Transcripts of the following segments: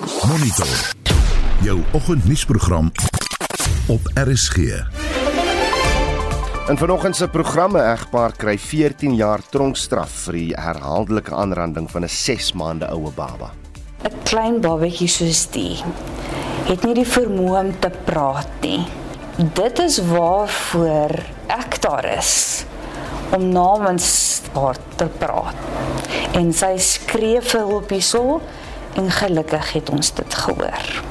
Monitor. Jou oggendnuusprogram op RSG. In vanoggend se programme egpaar kry 14 jaar tronkstraf vir die herhaaldelike aanranding van 'n 6 maande oue baba. 'n Klein babatjie soos die het nie die vermoë om te praat nie. Dit is waarvoor ek daar is om namens haar te praat. En sy skree vir hulp hierso en gelukkig het ons dit gehoor.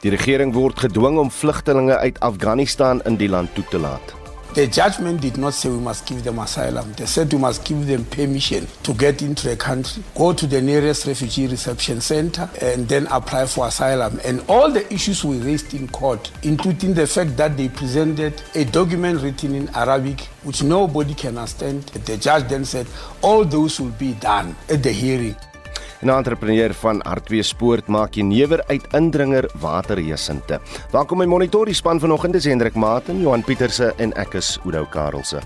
Die regering word gedwing om vlugtelinge uit Afghanistan in die land toe te laat. The judgment did not say we must give them asylum. They said we must give them permission to get into a country, go to the nearest refugee reception center, and then apply for asylum. And all the issues we raised in court, including the fact that they presented a document written in Arabic, which nobody can understand. The judge then said all those will be done at the hearing. 'n Entrepreneur van Hartwee Spoort maak jenever uit indringer waterjesinte. Welkom by Monitor die span vanoggend is Hendrik Maten, Johan Pieterse en ek is Oudo Karelse.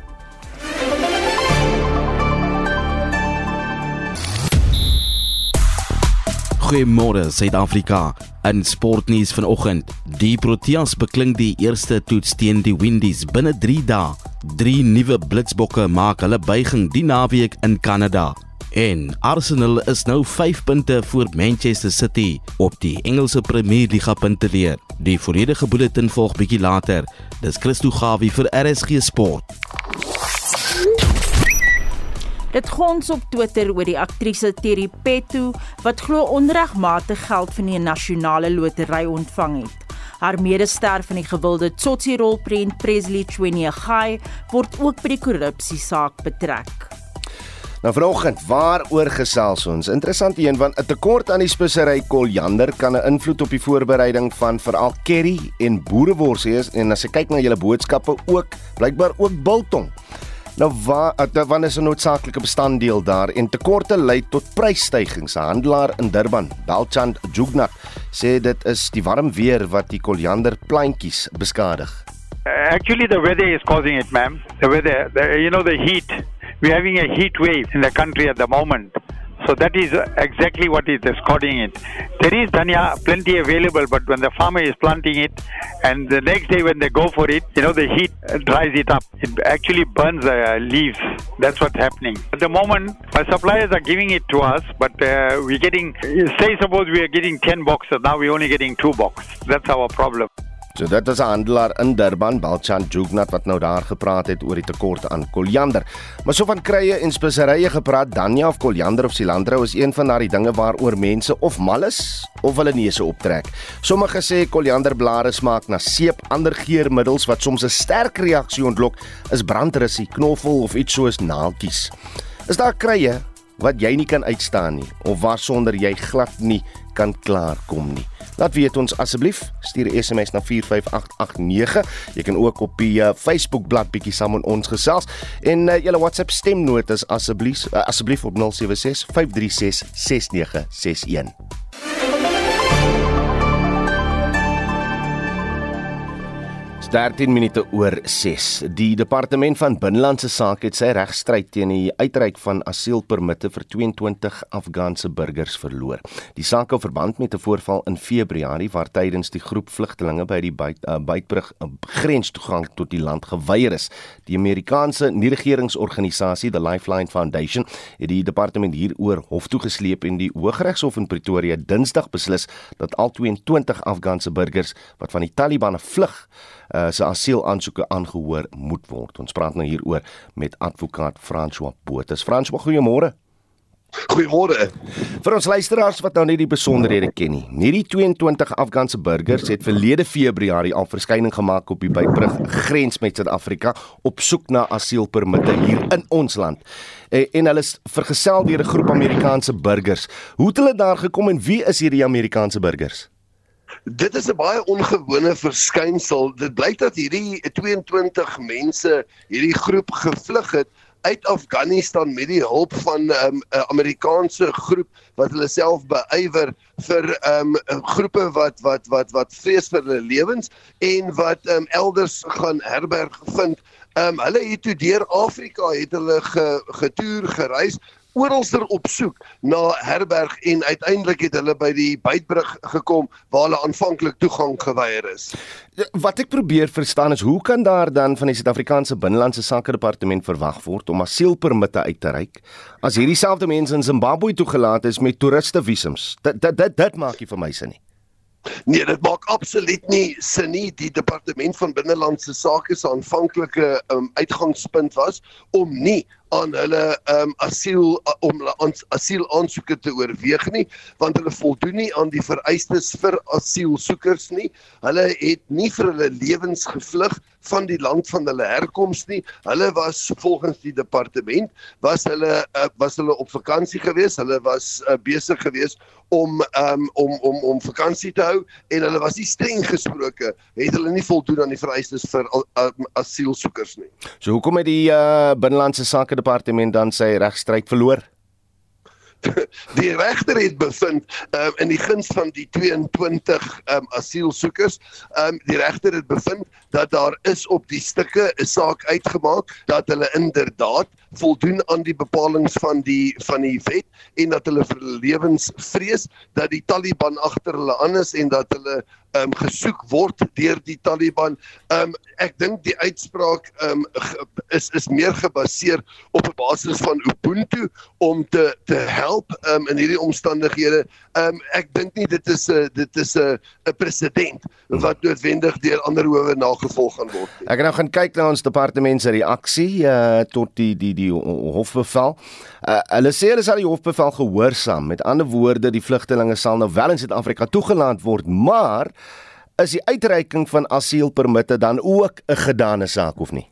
Goeiemôre Suid-Afrika. In sportnuus vanoggend, die Proteas beklink die eerste toets teen die Windies binne 3 dae. Drie nuwe blitsbokke maak hulle buiging die naweek in Kanada. En Arsenal is nou 5 punte voor Manchester City op die Engelse Premier Liga punteleer. Die volledige bulletin volg bietjie later. Dis Christo Gawie vir RSG Sport. Dit gons op Twitter oor die aktrise Terry Petto wat glo onregmatig geld van die nasionale lotery ontvang het. Haar medester van die gewilde Tsotsi rolprent Presley Chweneyagae word ook by die korrupsie saak betrek. Nou vanoggend, waaroor gesels ons? Interessant een want 'n tekort aan die spesery koriander kan 'n invloed op die voorbereiding van veral curry en boerewors hê en as jy kyk na julle boodskappe ook blykbaar ook biltong. Nou waar wanneer is 'n noodsaaklike bestanddeel daar en tekorte lei tot prysstygings. 'n Handelaar in Durban, Balchand Jugnat, sê dit is die warm weer wat die koriander plantjies beskadig. Actually, the weather is causing it, ma'am. The weather, the, you know, the heat. We're having a heat wave in the country at the moment. So that is exactly what is causing it. There is dhania plenty available, but when the farmer is planting it, and the next day when they go for it, you know the heat dries it up. It actually burns the leaves. That's what's happening. At the moment, our suppliers are giving it to us, but uh, we're getting. Say suppose we are getting ten boxes, now we're only getting two boxes. That's our problem. So dit is 'n handelaar in Durban, Balchan Jugnat wat nou daar gepraat het oor die tekort aan koriander. Maar so van krye en speserye gepraat, Danja of koriander of cilantro is een van daardie dinge waaroor mense of mal is of hulle neuse optrek. Sommige sê korianderblare smaak na seep, ander geurmiddels wat soms 'n sterk reaksie ontlok, is brandrussie, knoffel of iets soos naaltjies. Is daar krye wat jy nie kan uitstaan nie of waarsonder jy glad nie kan klaarkom nie? Laat weet ons asseblief, stuur 'n SMS na 45889. Jy kan ook op die uh, Facebook bladsy bietjie saam met ons gesels en uh, julle WhatsApp stemnotas asseblief uh, asseblief op 076 536 6961. 13 minute oor 6. Die departement van binnelandse sake het sy regstryd teen die uitreik van asielpermitte vir 22 Afghaanse burgers verloor. Die saak hou verband met 'n voorval in Februarie waar tydens die groep vlugtelinge by die buit, uh, buitbrug uh, grenstoegang tot die land geweier is. Die Amerikaanse nie-regeringsorganisasie, the Lifeline Foundation, het die departement hieroor hof toe gesleep en die Hooggeregshof in Pretoria Dinsdag beslis dat al 22 Afghaanse burgers wat van die Taliban vlug uh, se asielaansoeke aangehoor moet word. Ons praat nou hieroor met advokaat François Botha. François, goeiemôre. Goeiemôre. Vir ons luisteraars wat nou nie die besonderhede ken nie. Hierdie 22 Afghaanse burgers het verlede Februarie al verskyning gemaak op die buitbrug grens met Suid-Afrika op soek na asielpermitte hier in ons land. En, en hulle is vergesel deur 'n groep Amerikaanse burgers. Hoe het hulle daar gekom en wie is hierdie Amerikaanse burgers? Dit is 'n baie ongewone verskynsel. Dit blyk dat hierdie 22 mense, hierdie groep gevlug het uit Afghanistan met die hulp van 'n um, Amerikaanse groep wat hulle self beywer vir um groepe wat wat wat wat vrees vir hulle lewens en wat um elders gaan herberg vind. Um hulle het toe deur Afrika het hulle ge, getoer gereis oralster op soek na herberg en uiteindelik het hulle by die buitbrug gekom waar hulle aanvanklik toegang geweier is. Wat ek probeer verstaan is hoe kan daar dan van die Suid-Afrikaanse Binnelandse Sake Departement verwag word om asielpermitte uit te reik as hierdie selfde mense in Zimbabwe toegelaat is met toeriste visums? Dit dit dit, dit maak nie vir my sin nie. Nee, dit maak absoluut nie sin nie. Die departement van binnelandse sake se aanvanklike um, uitgangspunt was om nie aan hulle um, asiel om hulle asiel aansoeke te oorweeg nie want hulle voldoen nie aan die vereistes vir asielsoekers nie. Hulle het nie vir hulle lewens gevlug van die land van hulle herkoms nie. Hulle was volgens die departement was hulle uh, was hulle op vakansie gewees. Hulle was uh, besig gewees om um, om om om vakansie te hou en hulle was nie streng gesproke het hulle nie voldoen aan die vereistes vir uh, asielsoekers nie. So hoekom het die uh, binnelandse sake departement dan sy regstryd verloor? die regter het bevind um, in die guns van die 22 um, asielsoekers um, die regter het bevind dat daar is op die stukke 'n saak uitgemaak dat hulle inderdaad voldoen aan die bepalinge van die van die wet en dat hulle vir lewens vrees dat die Taliban agter hulle aan is en dat hulle ehm um, gesoek word deur die Taliban. Um, ek dink die uitspraak um, is is meer gebaseer op 'n basis van Ubuntu om te te help um, in hierdie omstandighede. Um, ek dink nie dit is 'n dit is 'n 'n presedent wat noodwendig deur ander howe nagevolg gaan word. Ek het nou gaan kyk na ons departement se reaksie uh tot die die die hofbevel. Uh, hulle sê hulle sal die hofbevel gehoorsaam. Met ander woorde, die vlugtelinge sal nou wel in Suid-Afrika toegelaat word, maar is die uitreiking van asielpermitte dan ook 'n gedane saak of nie?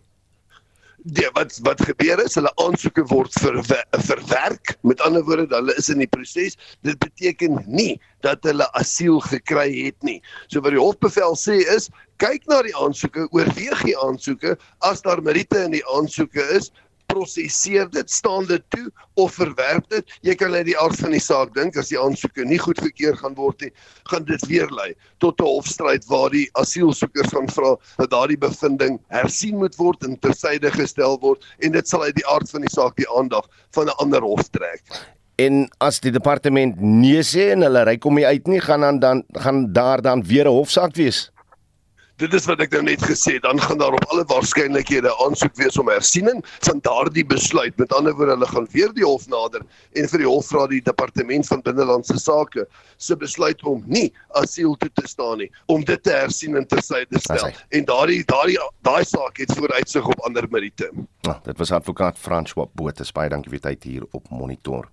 Die wat wat gebeur is, hulle aansoeke word verwe, verwerk. Met ander woorde, hulle is in die proses. Dit beteken nie dat hulle asiel gekry het nie. So wat die hofbevel sê is, kyk na die aansoeke, oorweeg die aansoeke. As daar meriete in die aansoeke is, prosesseer dit, staan dit toe of verwerp dit. Jy kan uit die aard van die saak dink as die aansoeke nie goedgekeur gaan word nie, gaan dit weer lei tot 'n hofstryd waar die asielsoekers gaan vra dat daardie bevinding hersien moet word en tersyde gestel word en dit sal uit die aard van die saak die aandag van 'n ander hof trek. En as die departement nee sê en hulle ry kom nie uit nie, gaan dan dan gaan daar dan weer 'n hofsaak wees dit is wat ek nou net gesê het, dan gaan daar op alle waarskynlikhede aansoek wees om hersiening van daardie besluit. Met ander woorde, hulle gaan weer die hof nader en vir die hof vra die departement van binnelandse sake se besluit om nie asiel toe te staan nie, om dit te hersien en te syde stel. En daardie daardie daai saak het vooruitsig op ander meriete. Ja, dit was advokaat François Botha. Baie dankie vir tyd hier op monitor.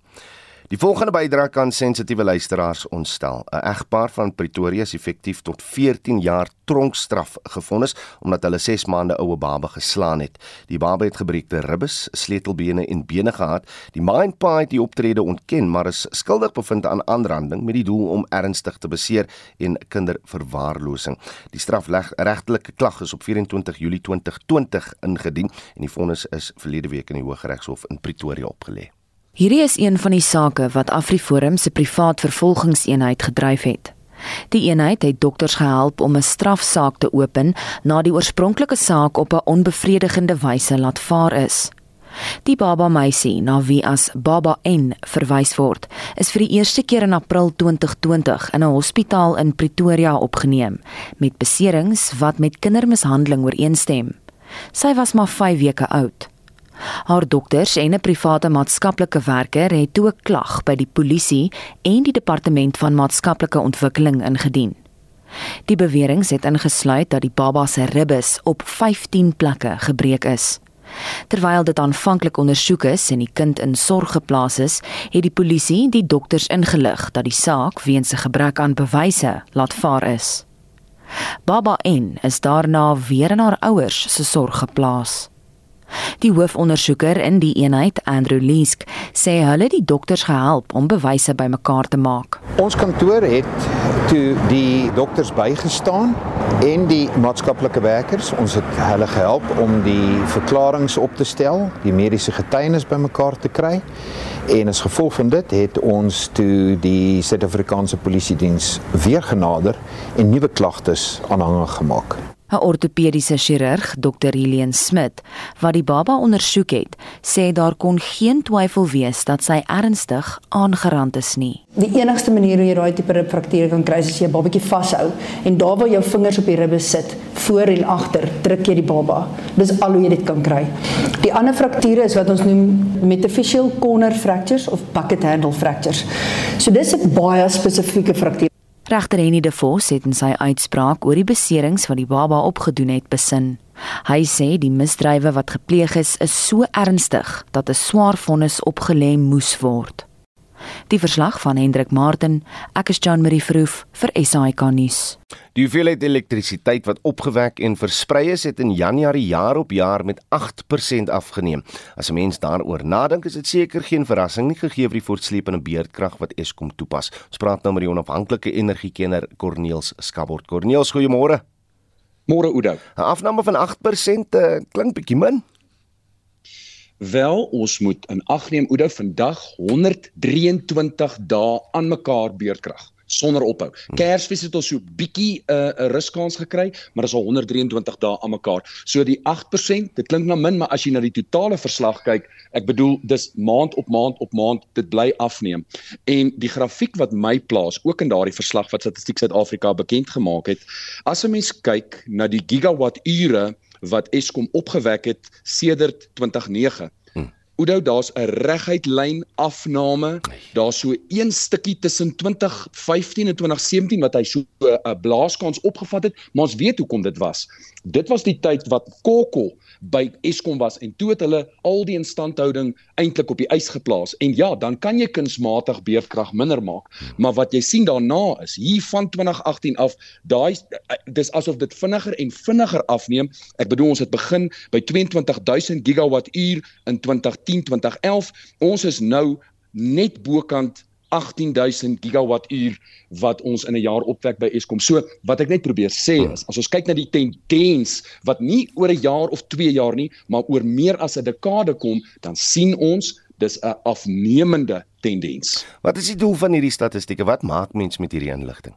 Die volgende bydrae kan sensitiewe luisteraars ontstel. 'n Egpaar van Pretoria is effektief tot 14 jaar tronkstraf gefonnis omdat hulle 6 maande oue baba geslaan het. Die baba het gebreekte ribbes, sleutelbene en bene gehad. Die ma en pa het die optrede ontken, maar is skuldig bevind aan aanranding met die doel om ernstig te beseer en kinderverwaarlosing. Die strafregtelike klag is op 24 Julie 2020 ingedien en die vonnis is verlede week in die Hooggeregshof in Pretoria opgelê. Hierdie is een van die sake wat AfriForum se privaat vervolgingseenheid gedryf het. Die eenheid het dokters gehelp om 'n strafsaak te open na die oorspronklike saak op 'n onbevredigende wyse laat vaar is. Die baba meisie na wie as Baba N verwys word, is vir die eerste keer in April 2020 in 'n hospitaal in Pretoria opgeneem met beserings wat met kindermishandeling ooreenstem. Sy was maar 5 weke oud. Haar dokters en 'n private maatskaplike werker het toe 'n klag by die polisie en die departement van maatskaplike ontwikkeling ingedien. Die beweringe het ingesluit dat die baba se ribbes op 15 plekke gebreek is. Terwyl dit aanvanklik ondersoek is en die kind in sorg geplaas is, het die polisie die dokters ingelig dat die saak weens 'n gebrek aan bewyse laat vaar is. Baba N is daarna weer in haar ouers se sorg geplaas. Die hoofondersoeker in die eenheid, Andrew Leesk, sê hulle die dokters gehelp om bewyse bymekaar te maak. Ons kantoor het toe die dokters bygestaan en die maatskaplike werkers. Ons het hulle gehelp om die verklaringe op te stel, die mediese getuienis bymekaar te kry. En as gevolg van dit het ons toe die Suid-Afrikaanse Polisie Diens weer genader en nuwe klagtes aanhangig gemaak. 'n Ortopediese chirurg, Dr. Helene Smit, wat die baba ondersoek het, sê daar kon geen twyfel wees dat sy ernstig aangerand is nie. Die enigste manier hoe jy daai tipe ribfraktuur kan kry is jy 'n babatjie vashou en daar waar jou vingers op die ribbe sit, voor en agter, druk jy die baba. Dis al hoe jy dit kan kry. Die ander frakture is wat ons noem metaphyseal corner fractures of bucket handle fractures. So dis 'n baie spesifieke fraktuur. Regter Henny de Vos het in sy uitspraak oor die beserings wat die baba opgedoen het besin. Hy sê die misdrywe wat gepleeg is, is so ernstig dat 'n swaar vonnis opgelê moes word. Die verslag van Hendrik Martin, ek is Jan Marie Verhoef vir SAK nuus. Die hoeveelheid elektrisiteit wat opgewek en versprei is, het in Januarie jaar op jaar met 8% afgeneem. As 'n mens daaroor nadink, is dit seker geen verrassing nie gegee vir die voortsleepende beerdkrag wat Eskom toepas. Ons praat nou met die onafhanklike energiekenner Corneels Skabort. Corneels, goeiemôre. Môre Oudo. 'n Afname van 8% uh, eh, klink bietjie min. Wel, ons moet in ag neem Oudo vandag 123 dae aan mekaar beerdkrag sonder ophou. Hm. Kersfees het ons so bietjie 'n uh, 'n ruskans gekry, maar dit is al 123 dae aan mekaar. So die 8%, dit klink nou min, maar as jy na die totale verslag kyk, ek bedoel dis maand op maand op maand dit bly afneem. En die grafiek wat my plaas, ook in daardie verslag wat Statistiek Suid-Afrika bekend gemaak het, as 'n mens kyk na die gigawatt ure wat Eskom opgewek het sedert 2009. Oudou, daar's 'n reguit lyn afname. Daar's so een stukkie tussen 2015 en 2017 wat hy so 'n blaaskans opgevat het, maar ons weet hoekom dit was. Dit was die tyd wat Kokko by Eskom was en toe het hulle al die instandhouding eintlik op die ys geplaas. En ja, dan kan jy kunsmatig beerdkrag minder maak, maar wat jy sien daarna is hier van 2018 af, daai dis asof dit vinniger en vinniger afneem. Ek bedoel ons het begin by 22000 gigawattuur in 2010, 2011. Ons is nou net bokant 18000 gigawattuur wat ons in 'n jaar opwek by Eskom. So wat ek net probeer sê is as ons kyk na die tendens wat nie oor 'n jaar of 2 jaar nie, maar oor meer as 'n dekade kom, dan sien ons dis 'n afnemende tendens. Wat is die doel van hierdie statistieke? Wat maak mens met hierdie inligting?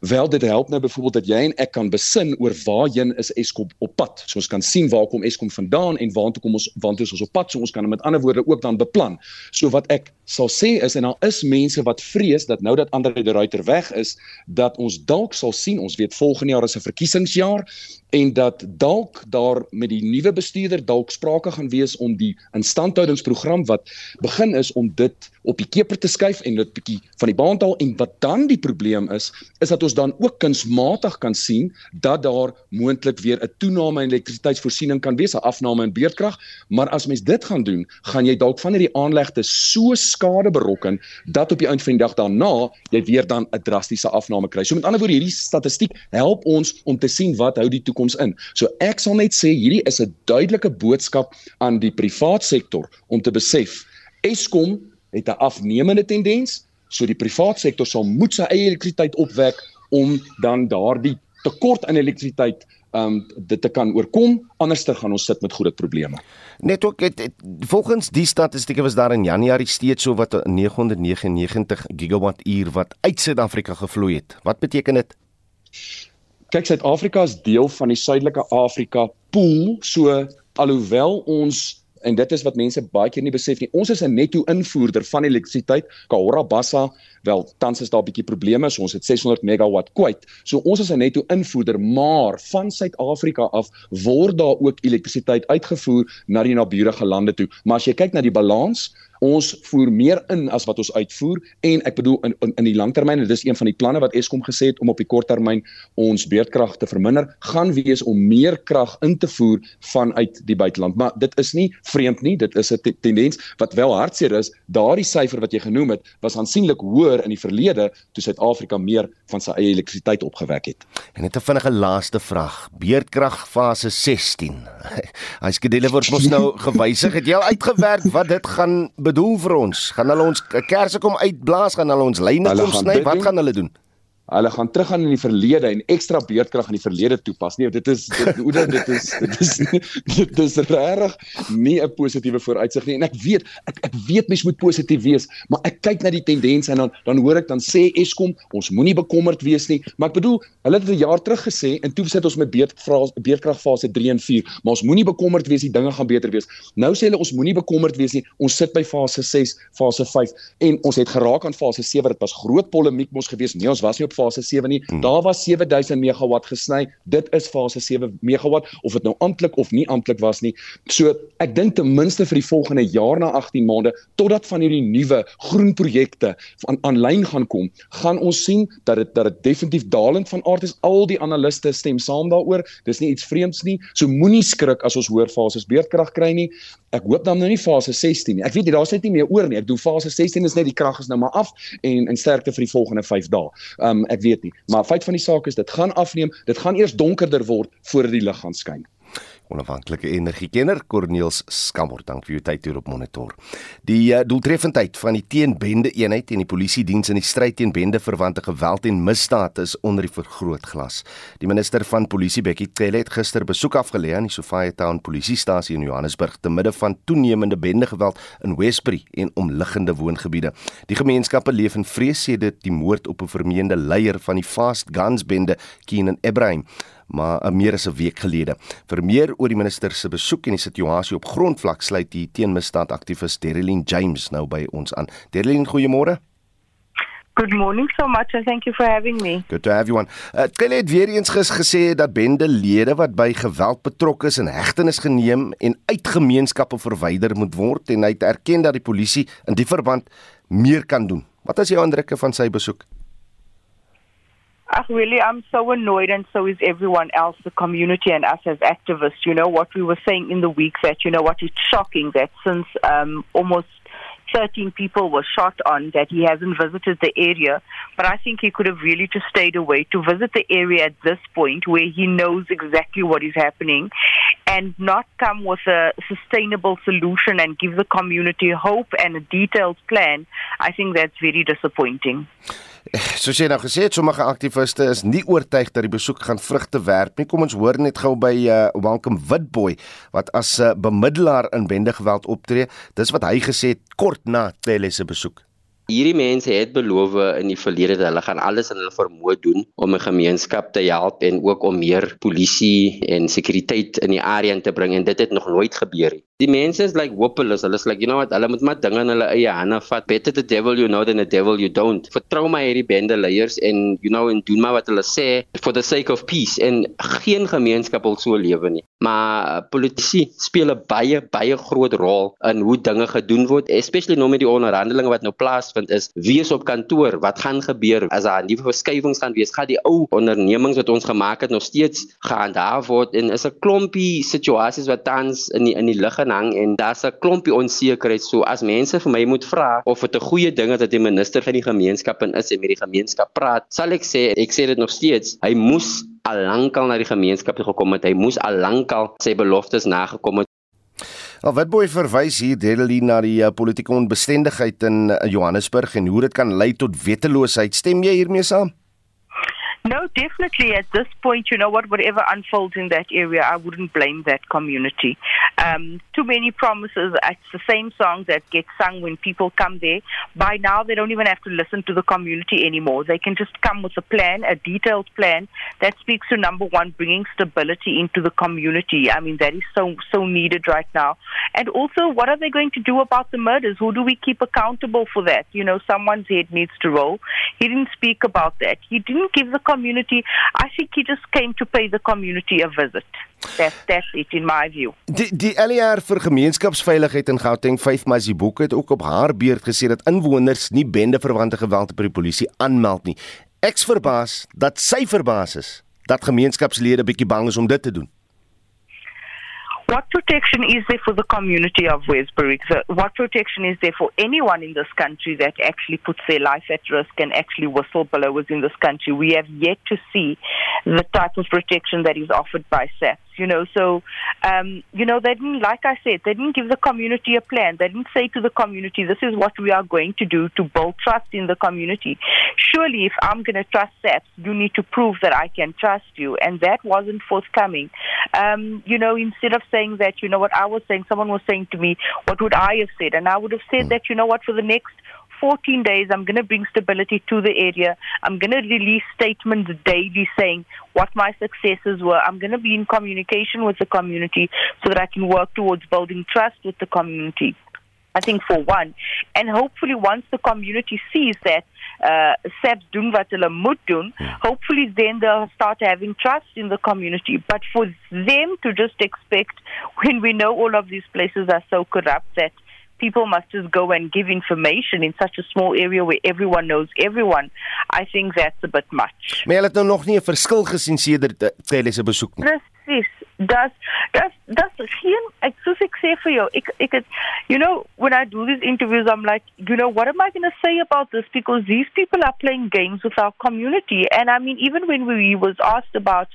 Wel dit help nou byvoorbeeld dat jy en ek kan besin oor waarheen is Eskom op pad. So ons kan sien waar kom Eskom vandaan en waartoe kom ons waartoe is ons op pad. So ons kan met ander woorde ook dan beplan. So wat ek sal sê is en daar is mense wat vrees dat nou dat Andre de Ruyter weg is, dat ons dalk sal sien, ons weet volgende jaar is 'n verkiesingsjaar en dat dalk daar met die nuwe bestuurder dalk sprake gaan wees om die instandhoudingsprogram wat begin is om dit op die keper te skuif en dit bietjie van die baan te haal en wat dan die probleem is is dat ons dan ook kunsmatig kan sien dat daar moontlik weer 'n toename in elektrisiteitsvoorsiening kan wees, 'n afname in beerdkrag, maar as mens dit gaan doen, gaan jy dalk van hierdie aanlegte so skade berokken dat op die einde van die dag daarna jy weer dan 'n drastiese afname kry. So met ander woorde, hierdie statistiek help ons om te sien wat hou die toekoms in. So ek sal net sê hierdie is 'n duidelike boodskap aan die privaat sektor om te besef Eskom het 'n afnemende tendens, so die privaat sektor sal moet sy eie elektrisiteit opwek om dan daardie tekort aan elektrisiteit um dit te kan oorkom anderster gaan ons sit met groot probleme. Net ook het, het, volgens die statistieke was daar in Januarie steeds so wat 999 gigawattuur wat uit Suid-Afrika gevloei het. Wat beteken dit? kyk Suid-Afrika is deel van die Suidelike Afrika pool, so alhoewel ons en dit is wat mense baie keer nie besef nie. Ons is 'n netto invoerder van elektrisiteit. Kahora Bassa, wel tans is daar 'n bietjie probleme, so ons het 600 megawatt kwyt. So ons is 'n netto invoerder, maar van Suid-Afrika af word daar ook elektrisiteit uitgevoer na die naburige lande toe. Maar as jy kyk na die balans, ons voer meer in as wat ons uitvoer en ek bedoel in in, in die langtermyn en dis een van die planne wat Eskom gesê het om op die korttermyn ons beerdkrag te verminder gaan wees om meer krag in te voer vanuit die buiteland. Maar dit is nie vreemd nie dit is 'n tendens wat wel hartseer is. Daardie syfer wat jy genoem het was aansienlik hoër in die verlede toe Suid-Afrika meer van sy eie elektrisiteit opgewek het. En net 'n vinnige laaste vraag. Beerdkrag fase 16 hy skedule word mos nou gewysig. Het jy al uitgewerk wat dit gaan bedoel vir ons? Gaan hulle ons kersse kom uitblaas, gaan hulle ons lyne kom sny? Wat gaan hulle doen? Hulle gaan teruggaan in die verlede en ekstra beerdkrag in die verlede toepas. Nee, dit is dit Oudo dit is dit is dit is regtig nie 'n positiewe vooruitsig nie. En ek weet ek ek weet mens moet positief wees, maar ek kyk na die tendens en dan dan hoor ek dan sê Eskom, ons moenie bekommerd wees nie. Maar ek bedoel, hulle het 'n jaar terug gesê en toe sit ons met beerdkrag fase 3 en 4, maar ons moenie bekommerd wees, die dinge gaan beter wees. Nou sê hulle ons moenie bekommerd wees nie. Ons sit by fase 6, fase 5 en ons het geraak aan fase 7. Dit was groot polemiek mos geweest. Nee, ons was nie op fase 7 nie. Hmm. Daar was 7000 megawatt gesny. Dit is fase 7 megawatt of dit nou amptelik of nie amptelik was nie. So ek dink ten minste vir die volgende jaar na 18 maande totdat van hierdie nuwe groen projekte van aanlyn gaan kom, gaan ons sien dat dit dat dit definitief dalend van aard is. Al die analiste stem saam daaroor. Dis nie iets vreemds nie. So moenie skrik as ons hoor fases beerdkrag kry nie. Ek hoop dan nou nie fase 16 nie. Ek weet jy daar's net nie meer oor nie. Ek doen fase 16 is net die krag is nou maar af en en sterkte vir die volgende 5 dae. Um ek weet nie, maar feit van die saak is dit gaan afneem. Dit gaan eers donkerder word voor die lig gaan skyn onafhanklike energiekenner Corneels Skammer. Dank vir u tyd hier op monitor. Die uh, doeltreffendheid van die teenbende eenheid en die polisie diens in die stryd teen bende verwante geweld en misdaad is onder die vergrootglas. Die minister van polisie Bekkie Cele het gister besoek afgelê aan die Sophiatown polisiestasie in Johannesburg te midde van toenemende bendegeweld in Westbury en omliggende woongebiede. Die gemeenskappe leef in vrees sedert die moord op 'n vermeende leier van die Fast Guns bende, Keenan Ebrahim maar uh, meer as 'n week gelede. Vir meer oor die minister se besoek en die situasie op grondvlak sluit die teenmisdaad aktivis Derilyn James nou by ons aan. Derilyn, goeiemôre. Good morning so much and thank you for having me. Good to have you on. Uh, Kyle het weer eens gesê dat bendelede wat by geweld betrokke is in hegtenis geneem en uit gemeenskappe verwyder moet word en hy het erken dat die polisie in die verband meer kan doen. Wat is jou indrukke van sy besoek? Really, I'm so annoyed, and so is everyone else, the community and us as activists. You know, what we were saying in the week that, you know, what is shocking that since um, almost 13 people were shot on that he hasn't visited the area. But I think he could have really just stayed away to visit the area at this point where he knows exactly what is happening and not come with a sustainable solution and give the community hope and a detailed plan. I think that's very disappointing. Soos jy nou gesê het, sommige aktiviste is nie oortuig dat die besoek gaan vrugte werp nie. Kom ons hoor net gou by uh, Welcome Witboy wat as 'n uh, bemiddelaar in bendegeweld optree. Dis wat hy gesê het kort na Telle se besoek. Hierdie mense het beloof in die verlede dat hulle gaan alles in hulle vermoë doen om 'n gemeenskap te help en ook om meer polisie en sekuriteit in die area in te bring en dit het nog nooit gebeur nie. Die mense is like hopeless. Hulle is like, you know what, hulle moet maar dinge in hulle eie hande vat. Better the devil you know than the devil you don't. Vertrou my hierdie bende leiers en you know en doen maar wat hulle sê for the sake of peace en geen gemeenskap wil so lewe nie. Maar politici speel 'n baie baie groot rol in hoe dinge gedoen word, especially nou met die onderhandelinge wat nou plaasvind vind is wie is op kantoor, wat gaan gebeur as daar nuwe verskywings gaan wees, gaan die ou ondernemings wat ons gemaak het nog steeds gehandhaaf word en is 'n klompie situasies wat tans in die, in die lug hang en daar's 'n klompie onsekerheid so as mense vir my moet vra of dit 'n goeie ding is dat die minister van die gemeenskap in is en met die gemeenskap praat, sal ek sê ek sê dit nog steeds, hy moes al lankal na die gemeenskap toe gekom het. Hy moes al lankal sy beloftes nagekom het Al wat boy verwys hier Dedelie na die uh, politieke onbestendigheid in uh, Johannesburg en hoe dit kan lei tot wetteloosheid. Stem jy hiermee saam? No, definitely. At this point, you know what? Whatever unfolds in that area, I wouldn't blame that community. Um, too many promises. It's the same songs that get sung when people come there. By now, they don't even have to listen to the community anymore. They can just come with a plan, a detailed plan that speaks to number one, bringing stability into the community. I mean, that is so so needed right now. And also, what are they going to do about the murders? Who do we keep accountable for that? You know, someone's head needs to roll. He didn't speak about that. He didn't give the community. I think he just came to pay the community a visit. That's that's it in my view. Die die LER vir gemeenskapsveiligheid in Gauteng 5 Masiboek het ook op haar beurt gesê dat inwoners nie bendeverwante geweld by die polisie aanmeld nie. Ek's verbaas dat sy verbaas is dat gemeenskapslede bietjie bang is om dit te doen. What protection is there for the community of Westbury? What protection is there for anyone in this country that actually puts their life at risk and actually whistleblowers in this country? We have yet to see the type of protection that is offered by SAPS. You know, so um, you know they didn't, like I said, they didn't give the community a plan. They didn't say to the community, "This is what we are going to do to build trust in the community." Surely, if I'm going to trust SAPS, you need to prove that I can trust you, and that wasn't forthcoming. Um, you know, instead of saying that, you know what I was saying, someone was saying to me, "What would I have said?" And I would have said that, you know what, for the next 14 days, I'm going to bring stability to the area. I'm going to release statements daily saying what my successes were. I'm going to be in communication with the community so that I can work towards building trust with the community. I think for one, and hopefully once the community sees that uh, SAPS doen wat hulle moet doen, hopefully then they'll start having trust in the community. But for them to just expect, when we know all of these places are so corrupt that people must just go and give information in such a small area where everyone knows everyone. I think that's a bit much. Maar jy het nou nog nie 'n verskil gesien sedert Telle se besoek nie. Presies. Das das das geen ek soos ek sê vir jou, ek ek het you know when I do these interviews I'm like, you know, what am I going to say about this because these people are playing games with our community and I mean even when we was asked about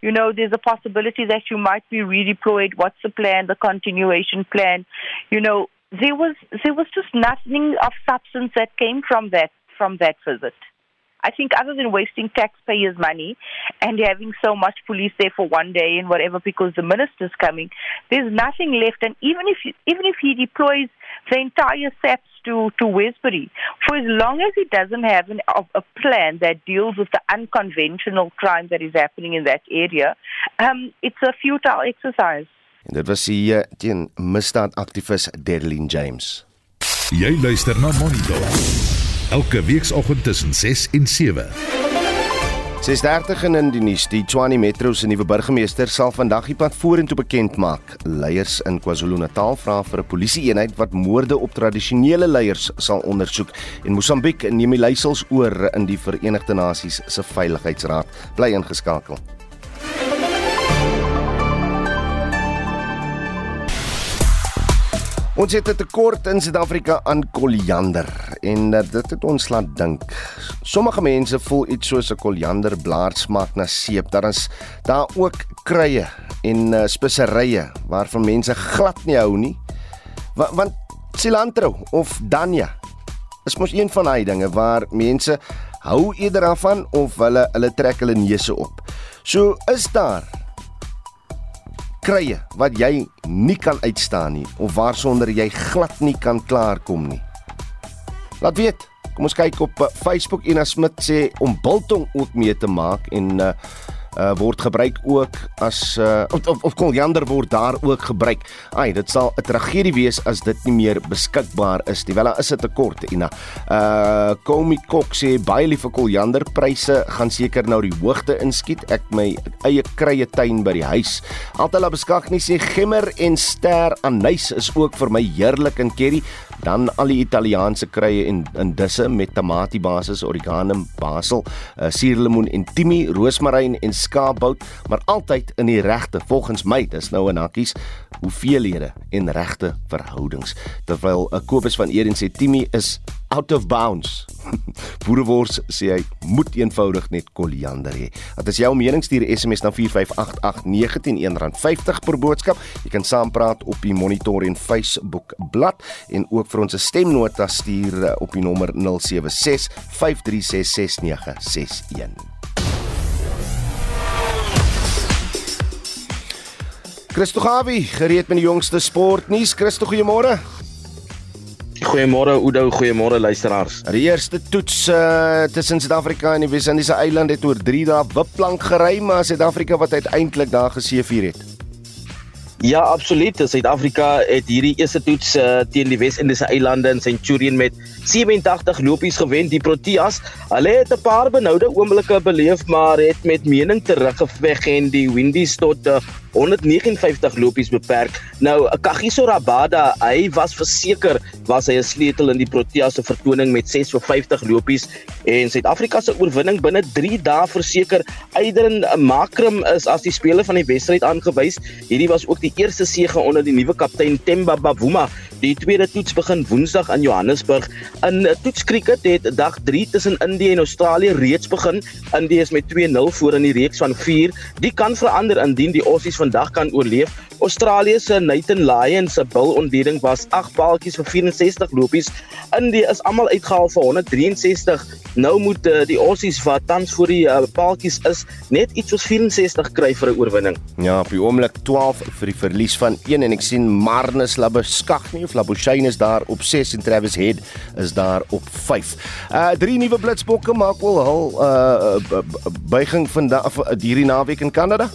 you know, there's a possibility that you might be redeployed. What's the plan, the continuation plan? You know, there was there was just nothing of substance that came from that from that visit. I think other than wasting taxpayers' money and having so much police there for one day and whatever because the minister's coming, there's nothing left. And even if even if he deploys the entire SAPS to to Westbury, for as long as he doesn't have an, a, plan that deals with the unconventional crime that is happening in that area, um, it's a futile exercise. En dit was hier teen misdaadaktivis Derlin James. Jy luister na Monitor. Elke weekoggend tussen 6 en 7. 6:30 in die nuus. Die Tshwane Metro se nuwe burgemeester sal vandag die pad vorentoe bekend maak. Leiers in KwaZulu-Natal vra vir 'n polisieeenheid wat moorde op tradisionele leiers sal ondersoek en Mosambiek neem die leiersels oor in die Verenigde Nasies se Veiligheidsraad. Bly ingeskakel. Ons het 'n tekort in Suid-Afrika aan koriander en uh, dit het ons laat dink. Sommige mense voel iets soos 'n korianderblaar smaak na seep. Daar is daar ook kruie en uh, speserye waarvan mense glad nie hou nie. Want, want cilantro of dania is mos een van daai dinge waar mense hou eerder daarvan of hulle hulle trek hulle neuse op. So is daar krye wat jy nie kan uitstaan nie of waarsonder jy glad nie kan klaarkom nie. Laat weet. Kom ons kyk op uh, Facebook Ina Smit sê om biltong ook mee te maak en uh, uh word gebruik ook as uh of of koriander word daar ook gebruik. Ai, dit sal 'n tragedie wees as dit nie meer beskikbaar is nie. Wel, daar is 'n tekort, Ina. Uh Komi Kok sê baie liefe koriander pryse gaan seker nou die hoogte inskiet. Ek my eie krye tuin by die huis. Altala beskak nie sê gemmer en ster anys is ook vir my heerlik in curry dan al die Italiaanse krye en in disse met tamatie basis, oregano, basil, uh, suurlemoen en timie, roosmaryn en skaapbout, maar altyd in die regte volgens my, dis nou in hakkies, hoeveelhede en regte verhoudings. Terwyl uh, Kobus van Eden sê timie is out of bounds. Boerewors sê hy moet eenvoudig net koriander hê. Dit is jou mening stuur SMS na 4588919 R50 per boodskap. Jy kan saampraat op die Monitor en Facebook bladsy en ook vir ons 'n stemnota stuur op die nommer 076 5366961. Christo Gawie, gereed met die jongste sportnuus. Christo, goeiemôre. Goeiemôre Oudo, goeiemôre luisteraars. Die eerste toets uh, tussen Suid-Afrika en die Wes-Indiese eiland het oor 3 dae wipplank gery, maar Suid-Afrika wat uiteindelik daar geseëvier het. Ja, absoluut. Suid-Afrika het hierdie eerste toets uh, teen die Wes-Indiese eilande in Centurion met 87 lopies gewen. Die Proteas, hulle het 'n paar benoude oomblikke beleef, maar het met mening teruggeveg en die Windies tot uh, 159 lopies beperk. Nou, Kagiso Rabada, hy was verseker was hy 'n sleutel in die Proteas se vertoning met 6 vir 50 lopies en Suid-Afrika se oorwinning binne 3 dae verseker. Aiden Makram is as die speler van die wedstryd aangewys. Hierdie was ook die eerste sege onder die nuwe kaptein Temba Bavuma Die tweede toets begin Woensdag in Johannesburg. In toetskriket het dag 3 tussen Indië en Australië reeds begin. Indië is met 2-0 voor in die reeks van 4. Die kan verander indien die Aussies vandag kan oorleef. Australië se Nathan Lyon se bilontleding was 8 paaltjies vir 64 lopies. Indië is almal uitgehaal vir 163. Nou moet uh, die Aussies wat tans voor die uh, paaltjies is net iets soos 64 kry vir 'n oorwinning. Ja, op die oomblik 12 vir die verlies van 1 en ek sien Marnus Labuschagne of Labuschagne is daar op 6 en Travis Head is daar op 5. Uh drie nuwe blitsbokke maak wel hul uh buiging vandag hierdie naweek in Kanada.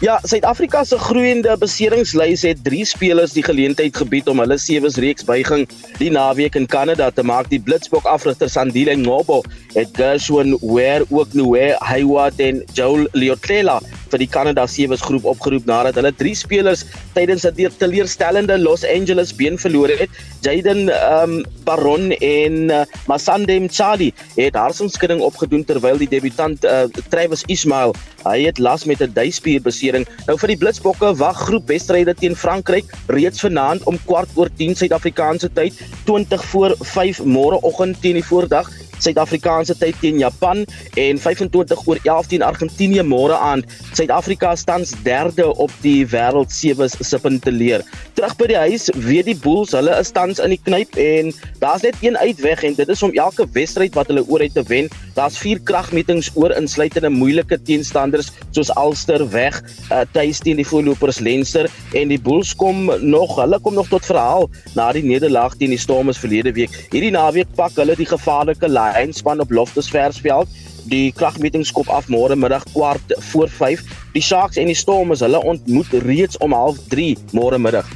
Ja, Suid-Afrika se groeiende beseringslys het drie spelers die geleentheid gebied om hulle sewes reeks buiging die naweek in Kanada te maak. Die Blitsbok afrigter Sandile Ngobo het Gershwin Ware ook Noe Hayward en Joel Leotlela vir die Kanada sewes groep opgeroep nadat hulle drie spelers tydens 'n teleurstellende Los Angeles been verloor het. Jaden um, Baron en uh, Masande Mchadi het harsonskudding opgedoen terwyl die debutant uh, Travis Ismail hy het las met 'n duispier besering. Nou vir die Blitsbokke wag groep wedstryde teen Frankryk reeds vanaand om kwart oor 10 Suid-Afrikaanse tyd, 20 voor 5 môreoggend teen die voordag Suid-Afrikaanse tyd teen Japan en 25 oor 11 teen Argentinië môre aand. Suid-Afrika staan derde op die wêreld sewe se punte leer. Terug by die huis, weet die Bulls, hulle is tans in die knyp en daar's net een uitweg en dit is om elke wedstryd wat hulle oor het te wen. Daar's vier kragmetings oor insluitende moeilike teenstanders soos Ulster weg, uh, tuis teen die voorlopers Leinster en die Bulls kom nog, hulle kom nog tot verhaal na die nederlaag teen die Stormers verlede week. Hierdie naweek pak hulle die gevaarlike eindpan op Loftus Versveld. Die kragmeting skop af môre middag kwart voor 5. Die Sharks en die Stormers, hulle ontmoet reeds om 0:30 môre middag.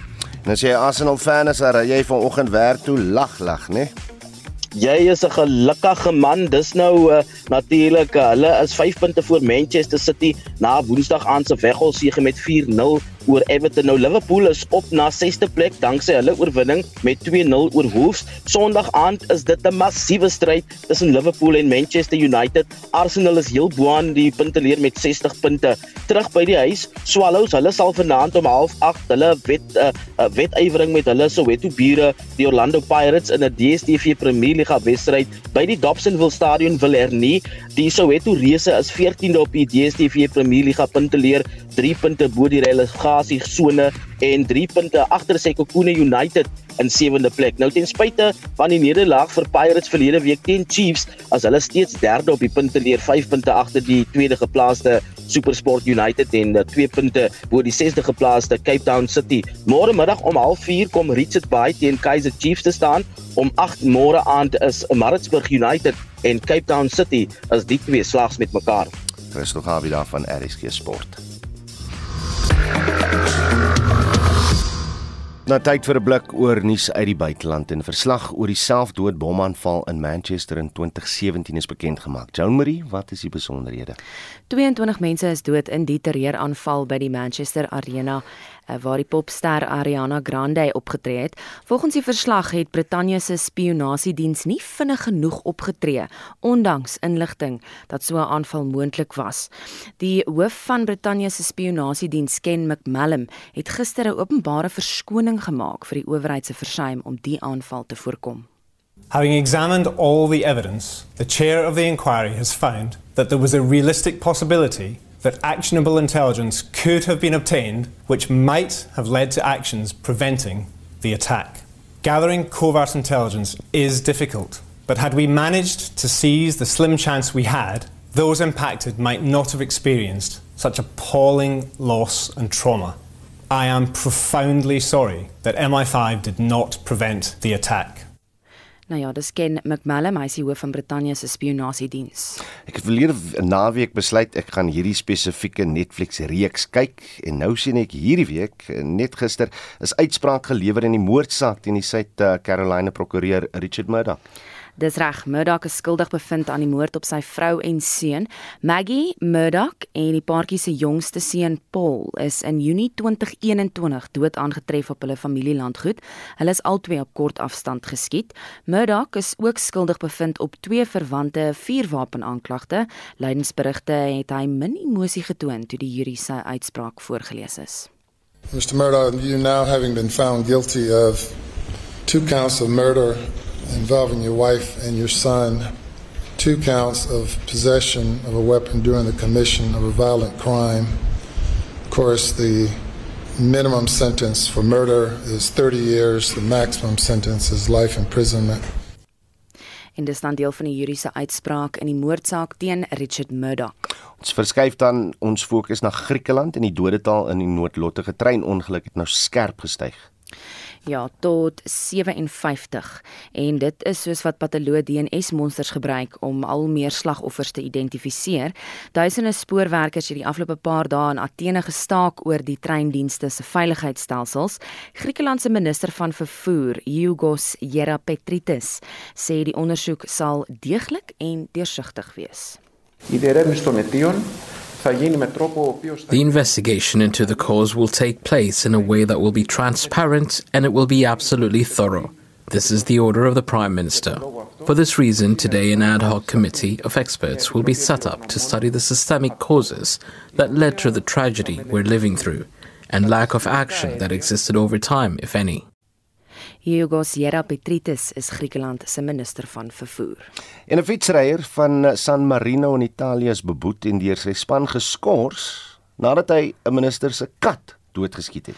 En as jy Arsenal fan is, dan jy vanoggend werk toe lag lag, né? Nee? Jy is 'n gelukkige man. Dis nou uh, natuurlik, uh, hulle is 5 punte voor Manchester City na Woensdag aan se weggolsege met 4-0 oor Everton. Nou Liverpool is op na 6ste plek danksy hulle oorwinning met 2-0 oor Wolves. Sondag aand is dit 'n massiewe stryd tussen Liverpool en Manchester United. Arsenal is heel bo aan die punteleer met 60 punte. Terug by die huis, Swallows, hulle sal vanaand om 08:30 hulle wet 'n uh, eh, uh, eh, wetywering met hulle Soweto bure, die Orlando Pirates in 'n DStv Premier League wedstryd by die Dobsonville Stadion wil hernie. Die Soweto Reuse is 14de op die DStv Premier League punteleer, 3 punte bo die relegasie relegasiegsone en 3 punte agter Sekhukhune United in 7de plek. Nou ten spyte van die nederlaag vir Pirates verlede week teen Chiefs, as hulle steeds derde op die punte leer, 5 punte agter die tweede geplaaste SuperSport United en 2 eh, punte bo die 6de geplaaste Cape Town City. Môre middag om 04:30 kom Richards Bay teen Kaizer Chiefs te staan. Om 8 môre aand is Maritzburg United en Cape Town City as die twee slags met mekaar. Christo Gawie daar van RSG Sport. Nou tyd vir 'n blik oor nuus uit die buiteland en verslag oor die selfdood bomaanval in Manchester in 2017 is bekend gemaak. Joan Marie, wat is die besonderhede? 22 mense is dood in die terreuraanval by die Manchester Arena waar die popster Ariana Grande opgetree het. Volgens die verslag het Brittanje se spionasiediens nie vinnig genoeg opgetree ondanks inligting dat so 'n aanval moontlik was. Die hoof van Brittanje se spionasiediens, Ken McMallum, het gister 'n openbare verskoning gemaak vir die owerheid se versuim om die aanval te voorkom. Having examined all the evidence, the chair of the inquiry has found that there was a realistic possibility that actionable intelligence could have been obtained which might have led to actions preventing the attack. Gathering covert intelligence is difficult, but had we managed to seize the slim chance we had, those impacted might not have experienced such appalling loss and trauma. I am profoundly sorry that MI5 did not prevent the attack. Nou ja, dis ken McMallum, hy is die hoof van Brittanje se spionasiediens. Ek het verlede naweek besluit ek gaan hierdie spesifieke Netflix reeks kyk en nou sien ek hierdie week net gister is uitspraak gelewer in die moordsaak teen die Suid-Carolina prokureur Richard Murdoch. Dis reg, Murdoch is skuldig bevind aan die moord op sy vrou en seun. Maggie Murdoch en die paartjie se jongste seun Paul is in Junie 2021 dood aangetref op hulle familielandgoed. Hulle is albei op kort afstand geskiet. Murdoch is ook skuldig bevind op twee verwante vuurwapenaanklagte. Lydensberigte het hy min emosie getoon toe die jury sy uitspraak voorgeles is. Mr. Murdoch, you now having been found guilty of two counts of murder involving your wife and your son, two counts of possession of a weapon during the commission of a violent crime. Of course, the minimum sentence for murder is 30 years, the maximum sentence is life imprisonment. En dis dan deel van die juridiese uitspraak in die moordsaak teen Richard Murdoch. Ons verskuif dan ons fokus na Griekeland en die dodetal in die noodlottige treinongeluk het nou skerp gestyg ja tot 57 en dit is soos wat patoloog DNS monsters gebruik om al meer slagoffers te identifiseer. Duisende spoorwerkers het die afgelope paar dae in Athene gestaak oor die treindienste se veiligheidsstelsels. Griekeland se minister van vervoer, Yugos Yerapetritis, sê die ondersoek sal deeglik en deursigtig wees. Η διερεύνηση των αιτίων The investigation into the cause will take place in a way that will be transparent and it will be absolutely thorough. This is the order of the Prime Minister. For this reason, today an ad hoc committee of experts will be set up to study the systemic causes that led to the tragedy we're living through and lack of action that existed over time, if any. Hugo Sierra Petritis is Griekeland se minister van vervoer. En 'n fietsryer van San Marino in Italië is beboet en deur sy span geskort nadat hy 'n minister se kat doodgeskiet het.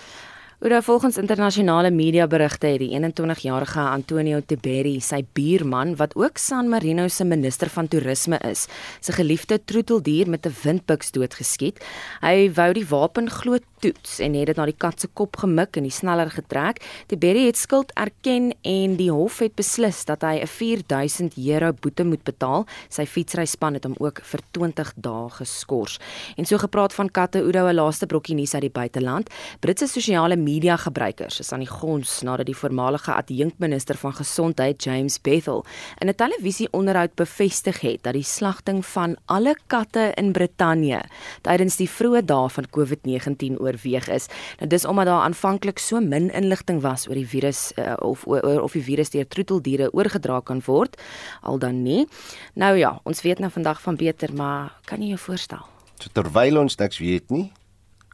Oor volgens internasionale media berigte het die 21-jarige Antonio Tiberi, sy buurman wat ook San Marino se minister van toerisme is, sy geliefde troeteldier met 'n windpiks doodgeskiet. Hy wou die wapen glo toets en het dit na die kat se kop gemik en die sneller getrek. Tiberi het skuld erken en die hof het beslis dat hy 'n 4000 euro boete moet betaal. Sy fietsryspan het hom ook vir 20 dae geskort. En so gepraat van katte, Oudo 'n laaste brokkie nuus uit die buiteland. Britse sosiale media gebruikers is aan die gons nadat die voormalige adjunkminister van gesondheid James Bethel in 'n televisieonderhoud bevestig het dat die slagting van alle katte in Brittanje tydens die vroeë dae van COVID-19 oorweeg is. Nou dis omdat daar aanvanklik so min inligting was oor die virus uh, of oor of die virus deur troeteldiere oorgedra kan word al dan nie. Nou ja, ons weet nou vandag van beter, maar kan jy jou voorstel? So terwyl ons niks weet nie,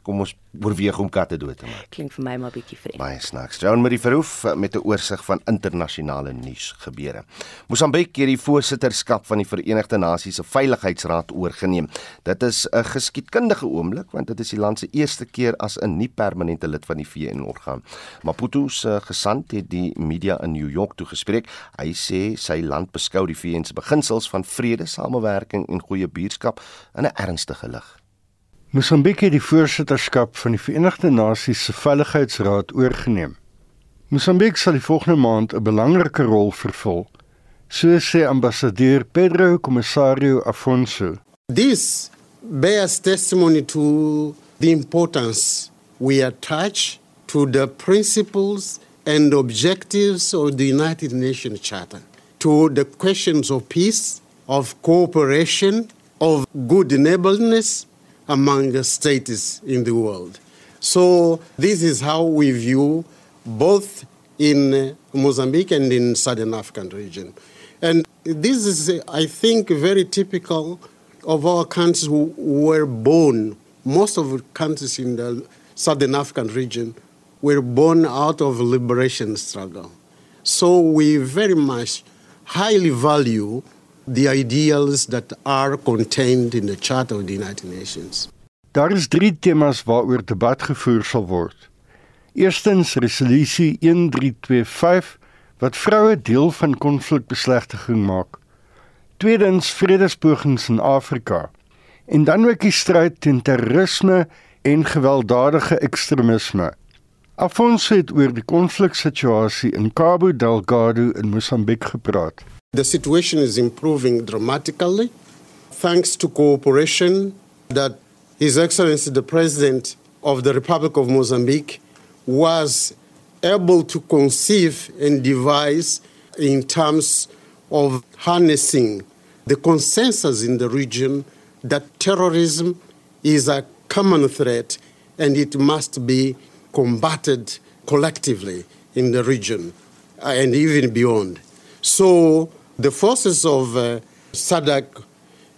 kom ons oorweeg om katte dood te maak. Klink vir my maar bietjie vreemd. Baie snaaks. Joan Marie Verhoef eh, met 'n oorsig van internasionale nuus gebeure. Mosambik het die voorsitterskap van die Verenigde Nasies se Veiligheidsraad oorgeneem. Dit is 'n geskiedkundige oomblik want dit is die land se eerste keer as 'n nie-permanente lid van die VN-orgaan. Maputo se gesant het die media in New York toegespreek. Hy sê sy land beskou die VN se beginsels van vrede, samewerking en goeie buurskap in 'n ernstige lig. Mosambik het die voorsitterskap van die Verenigde Nasies se Veiligheidsraad oorgeneem. Mosambik sal die volgende maand 'n belangrike rol vervul, so sê ambassadeur Pedro Comissário Afonso. This bears testimony to the importance we attach to the principles and objectives of the United Nations Charter, to the questions of peace, of cooperation, of good neighborliness among the states in the world. So this is how we view both in Mozambique and in Southern African region. And this is, I think, very typical of our countries who were born, most of the countries in the Southern African region were born out of liberation struggle. So we very much highly value the ideals that are contained in the Charter of the United Nations. Daar is 3 temas waaroor debat gevoer sal word. Eerstens resolusie 1325 wat vroue deel van konflikbeslegting maak. Tweedens vredespogings in Afrika. En dan ook die stryd teen terrorisme en gewelddadige ekstremisme. Afonso het oor die konfliksituasie in Cabo Delgado in Mosambiek gepraat. The situation is improving dramatically thanks to cooperation that His Excellency the President of the Republic of Mozambique was able to conceive and devise in terms of harnessing the consensus in the region that terrorism is a common threat and it must be combated collectively in the region uh, and even beyond. So the forces of uh, SADC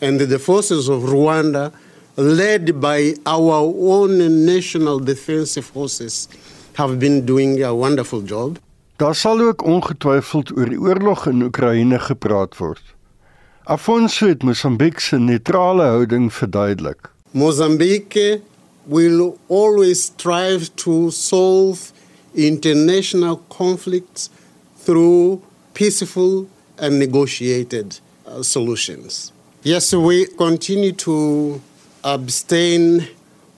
and the forces of Rwanda led by our own national defense forces, have been doing a wonderful job. Daar sal ook ongetwyfeld oor die oorlog in Oekraïne gepraat word. Afonso het Mosambiek se neutrale houding verduidelik. Mozambique will always strive to solve international conflicts through peaceful and negotiated uh, solutions. Yes, we continue to abstain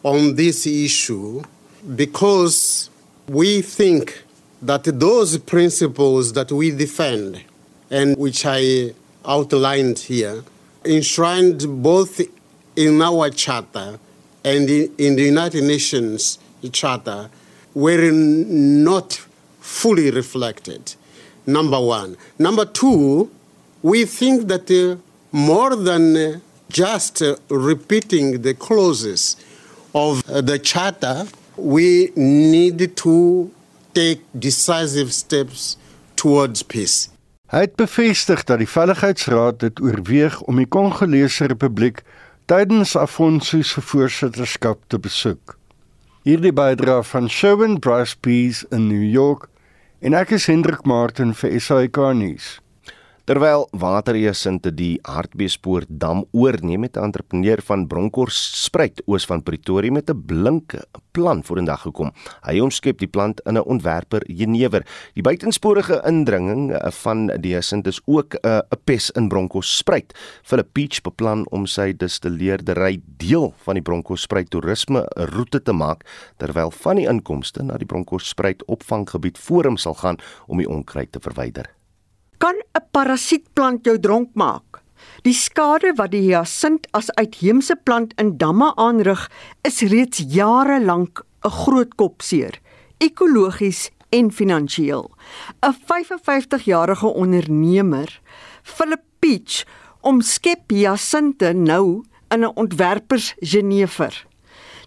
on this issue because we think that those principles that we defend and which I outlined here, enshrined both in our charter and in, the United Nations Charter, were not fully reflected. Number one. Number two, we think that uh, more than uh, just uh, repeating the clauses of uh, the Charter, we need to take decisive steps towards peace. Hy het bevestig dat die Veiligheidsraad dit oorweeg om die Kongolese Republiek tydens Afonso se voorsitterskap te besoek. Hierdie bydra van Sherwin Bryce Peace in New York en ek is Hendrik Martin vir SAK nuus. Terwyl waterheersinte die Hartbeespoort dam oorneem het 'n entrepreneur van Bronkhorst spruit oos van Pretoria met 'n blinke plan vorendag gekom. Hy omskep die plant in 'n ontwerper jenever. Die buitensporige indringing van die heersint is ook 'n uh, pes in Bronkhorst spruit. Philip Peach beplan om sy distilleerdery deel van die Bronkhorst spruit toerisme roete te maak terwyl van die inkomste na die Bronkhorst spruit opvanggebied forum sal gaan om die onkruid te verwyder. Kan 'n parasietplant jou dronk maak? Die skade wat die hyasint as uitheemse plant in damme aanrig, is reeds jare lank 'n groot kopseer, ekologies en finansiëel. 'n 55-jarige ondernemer, Philip Peach, omskep hyasinte nou in 'n ontwerpers Genever.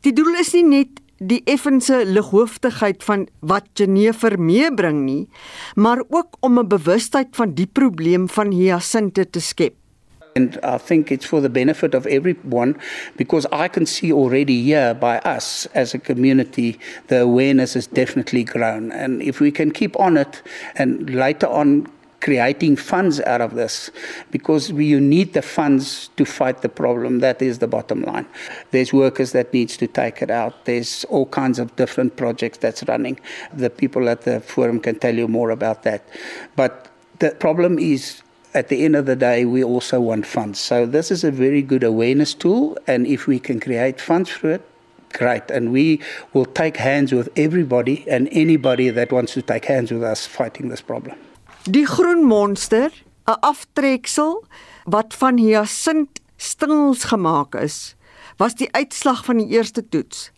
Die doel is nie net die effense lighooftigheid van wat Genever meebring nie, maar ook om 'n bewustheid van die probleem van hyasinte te skep. And I think it's for the benefit of everyone because I can see already here by us as a community, the awareness has definitely grown. And if we can keep on it and later on creating funds out of this because we, you need the funds to fight the problem. That is the bottom line. There's workers that needs to take it out. There's all kinds of different projects that's running. The people at the forum can tell you more about that. But the problem is at the end of the day, we also want funds. So this is a very good awareness tool. And if we can create funds for it, great. And we will take hands with everybody and anybody that wants to take hands with us fighting this problem. Die groen monster, 'n aftreksel wat van hyasint stengels gemaak is, was die uitslag van die eerste toets.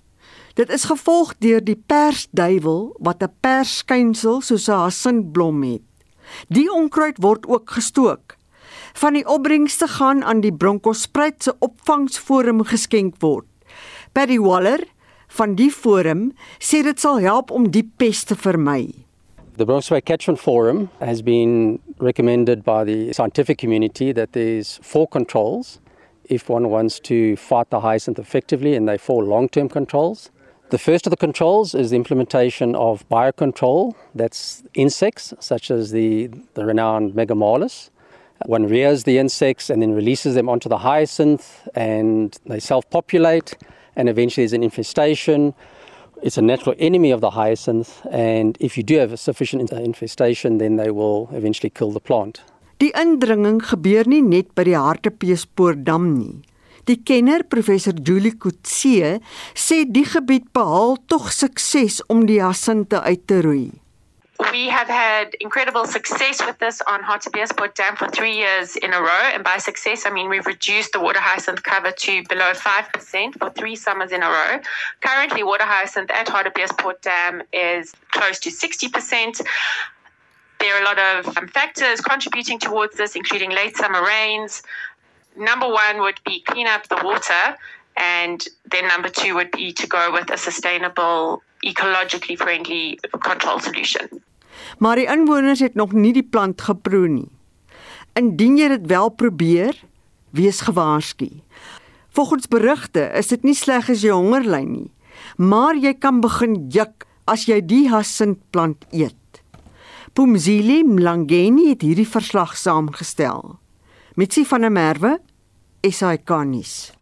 Dit is gevolg deur die persduiwel wat 'n persskynsel soos 'n hyasintblom het. Die onkruid word ook gestook. Van die opbrengste gaan aan die Bronkhorstspruit se opvangsforum geskenk word. Paddy Waller van die forum sê dit sal help om die pes te vermy. The Bronx Catchment Forum has been recommended by the scientific community that there's four controls if one wants to fight the hyacinth effectively, and they four long-term controls. The first of the controls is the implementation of biocontrol. That's insects, such as the, the renowned Megamalus. One rears the insects and then releases them onto the hyacinth, and they self-populate, and eventually there's an infestation it's a natural enemy of the hyacinth, and if you do have a sufficient infestation, then they will eventually kill the plant. Die indringing gebeur nie net by die Hartbeespoortdam nie. Die kenner professor Julie Kutse sê die gebied behaal tog sukses om die hyasinte uit te roei. We have had incredible success with this on Hartbeespoort Dam for three years in a row. And by success, I mean we've reduced the water hyacinth cover to below 5% for three summers in a row. Currently, water hyacinth at Hartbeespoort Dam is close to 60%. There are a lot of um, factors contributing towards this, including late summer rains. Number one would be clean up the water, and then number two would be to go with a sustainable, ecologically friendly control solution. maar die inwoners het nog nie die plant geproe nie. Indien jy dit wel probeer, wees gewaarsku. Volgens berigte is dit nie sleg as jy honger ly nie, maar jy kan begin juk as jy die hasintplant eet. Pumzili Mlangeni het hierdie verslag saamgestel. Mitsi van der Merwe, SAK-nuus.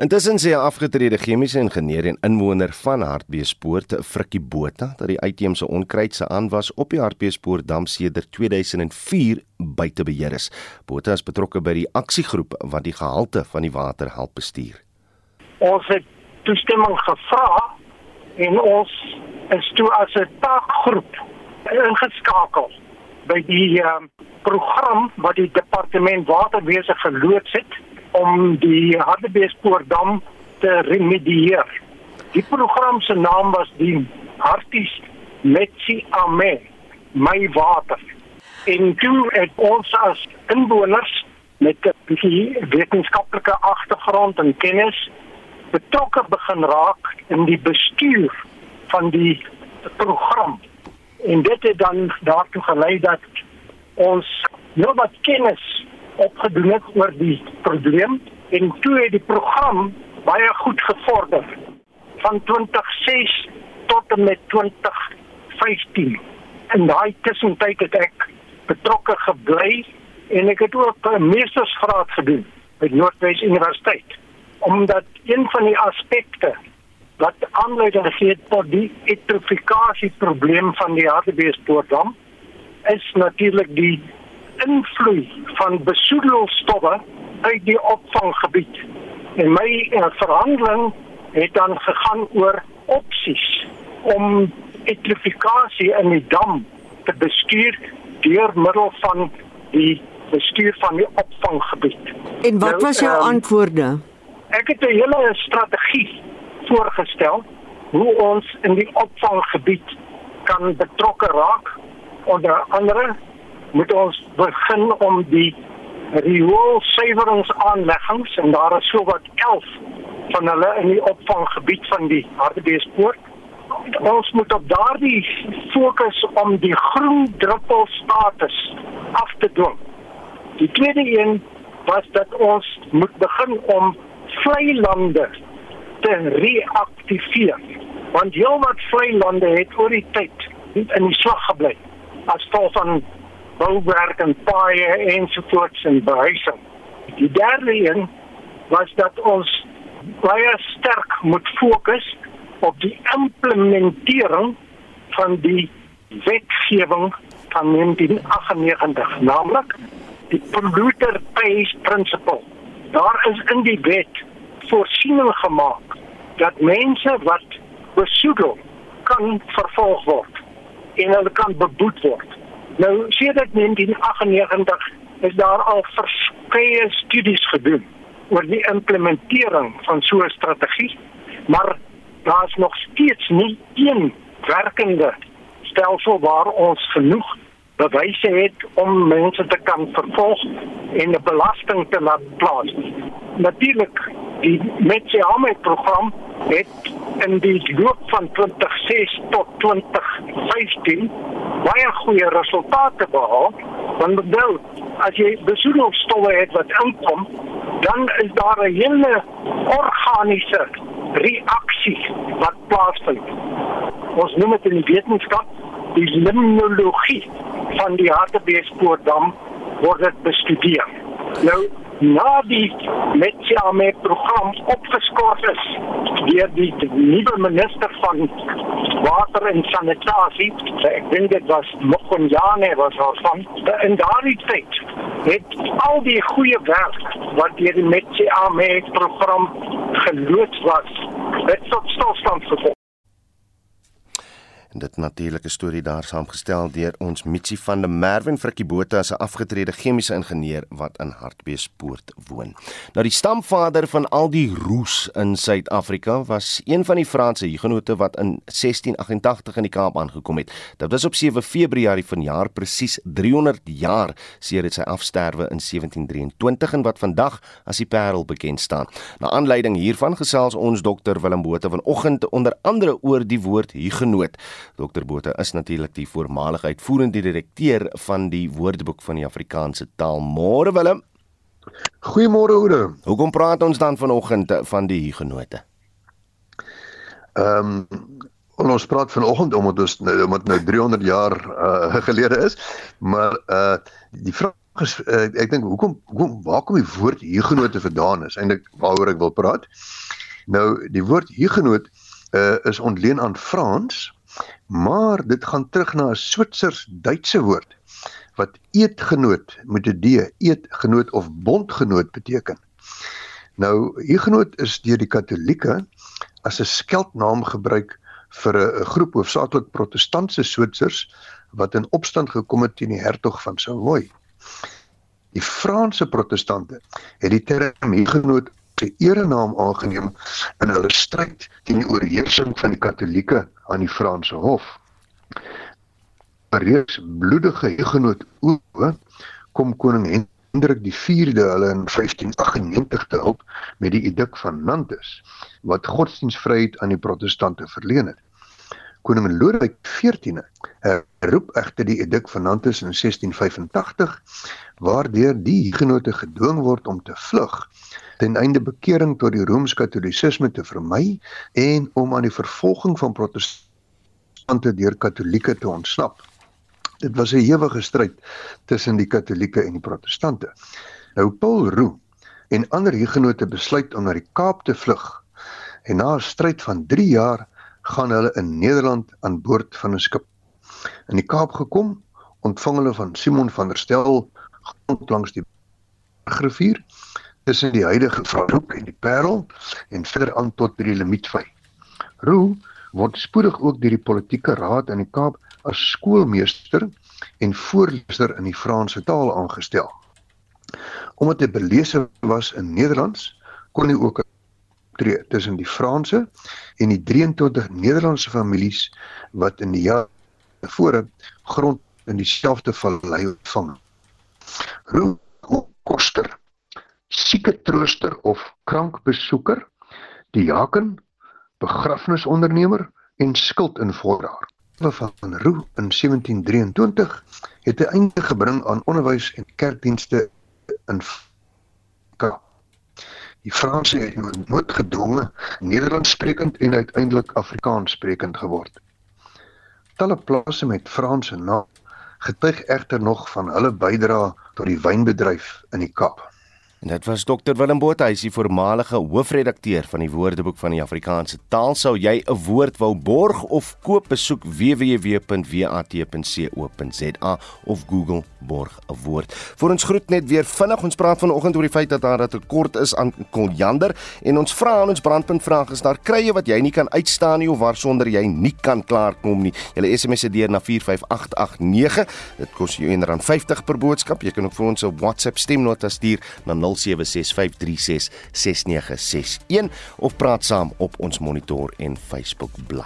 Intussen sê 'n afgetrede chemiese ingenieur en inwoner van Hartbeespoort, Frikkie Botha, dat die uitheemse onkruid se aanwas op die Hartbeespoort dam sedert 2004 buite beheer is. Botha is betrokke by die aksiegroep wat die gehalte van die water help bestuur. Ons het toestemming gevra en ons is toe as 'n taakgroep ingeskakel by die uh, program wat die departement waterwese geloods het om die Hartbeespoortdam te remedieer. Die program se naam was die Harties Metsi Ame, my water. En toe het ons as inwoners met 'n bietjie wetenskaplike agtergrond en kennis betrokke begin raak in die bestuur van die program. En dit het dan daartoe gelei dat ons nou wat kennis opgedoen het oor die probleem en toe het die program baie goed gevorder van 2006 tot en met 2015. In daai tussentyd het ek betrokke gebly en ek het ook 'n meestersgraad gedoen by Noordwes Universiteit omdat een van die aspekte wat aanleiding gegee het tot die eutrofikasie probleem van die Hartbeespoortdam is natuurlik die invloed van besoedelstowwe uit die opvanggebied. En my uh, verhandeling het dan gegaan oor opsies om elektrifikasie in die dam te bestuur deur middel van die bestuur van die opvanggebied. En wat nou, was jou um, antwoorde? Ek het 'n hele strategie voorgestel hoe ons in die opvanggebied kan betrokke raak onder andere moet ons begin om die rioolsuiweringsaanleggings en daar is sowat 11 van hulle in die opvanggebied van die Hartbeespoort. Ons moet op daardie fokus om die groen druppel status af te dwing. Die tweede een was dat ons moet begin om vlei lande te reaktiveer. Want heel wat vlei lande het oor die tyd in die slag gebly as gevolg van bouwerk en paaie ensovoorts en behuising. Die derde een was dat ons baie sterk moet fokus op die implementering van die wetgewing van 1998, naamlik die polluter pays principle. Daar is in die wet voorsiening gemaak dat mense wat besoedel kan vervolg word en hulle kan beboet word. Nou sedert 1998 is daar al verskeie studies gedoen oor die implementering van so 'n strategie, maar daar is nog steeds nie een werkende stelsel waar ons genoeg bewyse het om mense te kan vervolg en 'n belasting te laat plaas. Natuurlik die Metjame program het in die loop van 2006 tot 2015 baie goeie resultate behaal. Want bedoel, as jy besoedelstowwe het wat inkom, dan is daar 'n hele organiese reaksie wat plaasvind. Ons noem dit in die wetenskap die limnologie van die Hartbeespoortdam word dit bestudeer. Nou na die Metjame program opgeskort is deur die nuwe minister van water en sanitasie. Ek dink dit was Mokonjane was haar van in daardie tyd het al die goeie werk wat deur die Metjame program geloods was dit tot stilstand gekom En dit natuurlike storie daar saamgestel deur ons Mitsi van der Merwe en Frikkie Botha as 'n afgetrede chemiese ingenieur wat in Hartbeespoort woon. Nou die stamvader van al die roes in Suid-Afrika was een van die Franse hugenote wat in 1688 in die Kaap aangekom het. Dit was op 7 Februarie vanjaar presies 300 jaar sedert sy afsterwe in 1723 en wat vandag as die Parel bekend staan. Na aanleiding hiervan gesels ons dokter Willem Botha vanoggend onder andere oor die woord hugenoot. Dr Botha is natuurlik die voormalige uitvoerende direkteur van die Woordeboek van die Afrikaanse taal. Môre Willem. Goeiemôre Oude. Hoekom praat ons dan vanoggend van die hugenote? Ehm um, ons praat vanoggend omdat ons nou omdat nou 300 jaar uh, gelede is, maar uh die vraag is uh, ek dink hoekom hoekom waar kom die woord hugenote vandaan is eintlik waaroor ek wil praat. Nou die woord hugenoot uh, is ontleen aan Frans, maar dit gaan terug na 'n Switsers-Duitse woord wat eetgenoot met 'n D, eetgenoot of bondgenoot beteken. Nou hugenoot is deur die Katolieke as 'n skeldnaam gebruik vir 'n groep hoofsaaklik protestantse Switsers wat in opstand gekom het teen die hertog van Savoy. Die Franse protestante het die term hugenoot se erenaam aangeneem in hulle stryd teen die oorheersing van die Katolieke aan die Franse hof. 'n Reeks bloedige hugenoot oë kom koning Hendrik die 4de hulle in 1598 te help met die edik van Nantes wat godsdienstvryheid aan die protestante verleen het. Koning Lodewijk XIV herroep egter die edik van Nantes in 1685 waardeur die hugenote gedwing word om te vlug ten einde bekering tot die rooms-katolisisme te vermy en om aan die vervolging van protestante deur katolieke te ontsnap. Dit was 'n ewige stryd tussen die Katolieke en die Protestante. Nou Paul Roux en ander hugenote besluit om na die Kaap te vlug. En na 'n stryd van 3 jaar gaan hulle in Nederland aan boord van 'n skip. In die Kaap gekom, ontvang hulle van Simon van der Stel grond langs die rivier tussen die huidige Vrouhoek en die Parel en verder aan tot by die Limietvy. Roux word spoedig ook deur die politieke raad in die Kaap as skoolmeester en voorleser in die Franse taal aangestel. Omdat hy belese was in Nederlands, kon hy ook tree tussen die Franse en die 23 Nederlandse families wat in die jaar tevore grond in dieselfde vallei ontvang. Roep koster, sieke trooster of krankbesoeker, diaken, begrafnisondernemer en skuldinvorder van Roux in 1723 het 'n einde gebring aan onderwys en kerkdienste in Kaap. Die Franse het nooit gedwonge Nederlands sprekend en uiteindelik Afrikaans sprekend geword. Talle plase met Franse naam getuig egter nog van hulle bydrae tot die wynbedryf in die Kaap. En dit was Dr Willem Botha, hy is die voormalige hoofredakteur van die Woordeboek van die Afrikaanse taal. Sou jy 'n woord wou borg of koop, besoek www.wat.co.za of Google borg 'n woord. Vir ons groet net weer vinnig. Ons praat vanoggend oor die feit dat daar 'n tekort is aan koriander en ons vra aan ons brandpunt vraag is daar krye wat jy nie kan uitstaan nie of waarsonder jy nie kan klaarkom nie. Jy SMS dit deur na 45889. Dit kos jou R1.50 per boodskap. Jy kan ook vir ons 'n WhatsApp stemnota stuur na 0765366961 of praat saam op ons Monitor en Facebook bladsy.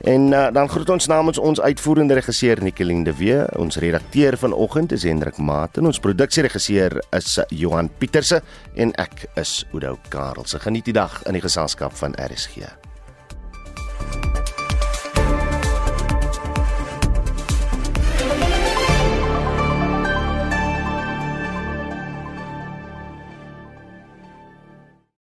En uh, dan groet ons namens ons uitvoerende regisseur Nicoline de Wee, ons redakteur vanoggend is Hendrik Maat en ons produksieregisseur is Johan Pieterse en ek is Udo Karelse. Geniet die dag in die geselskap van RSG.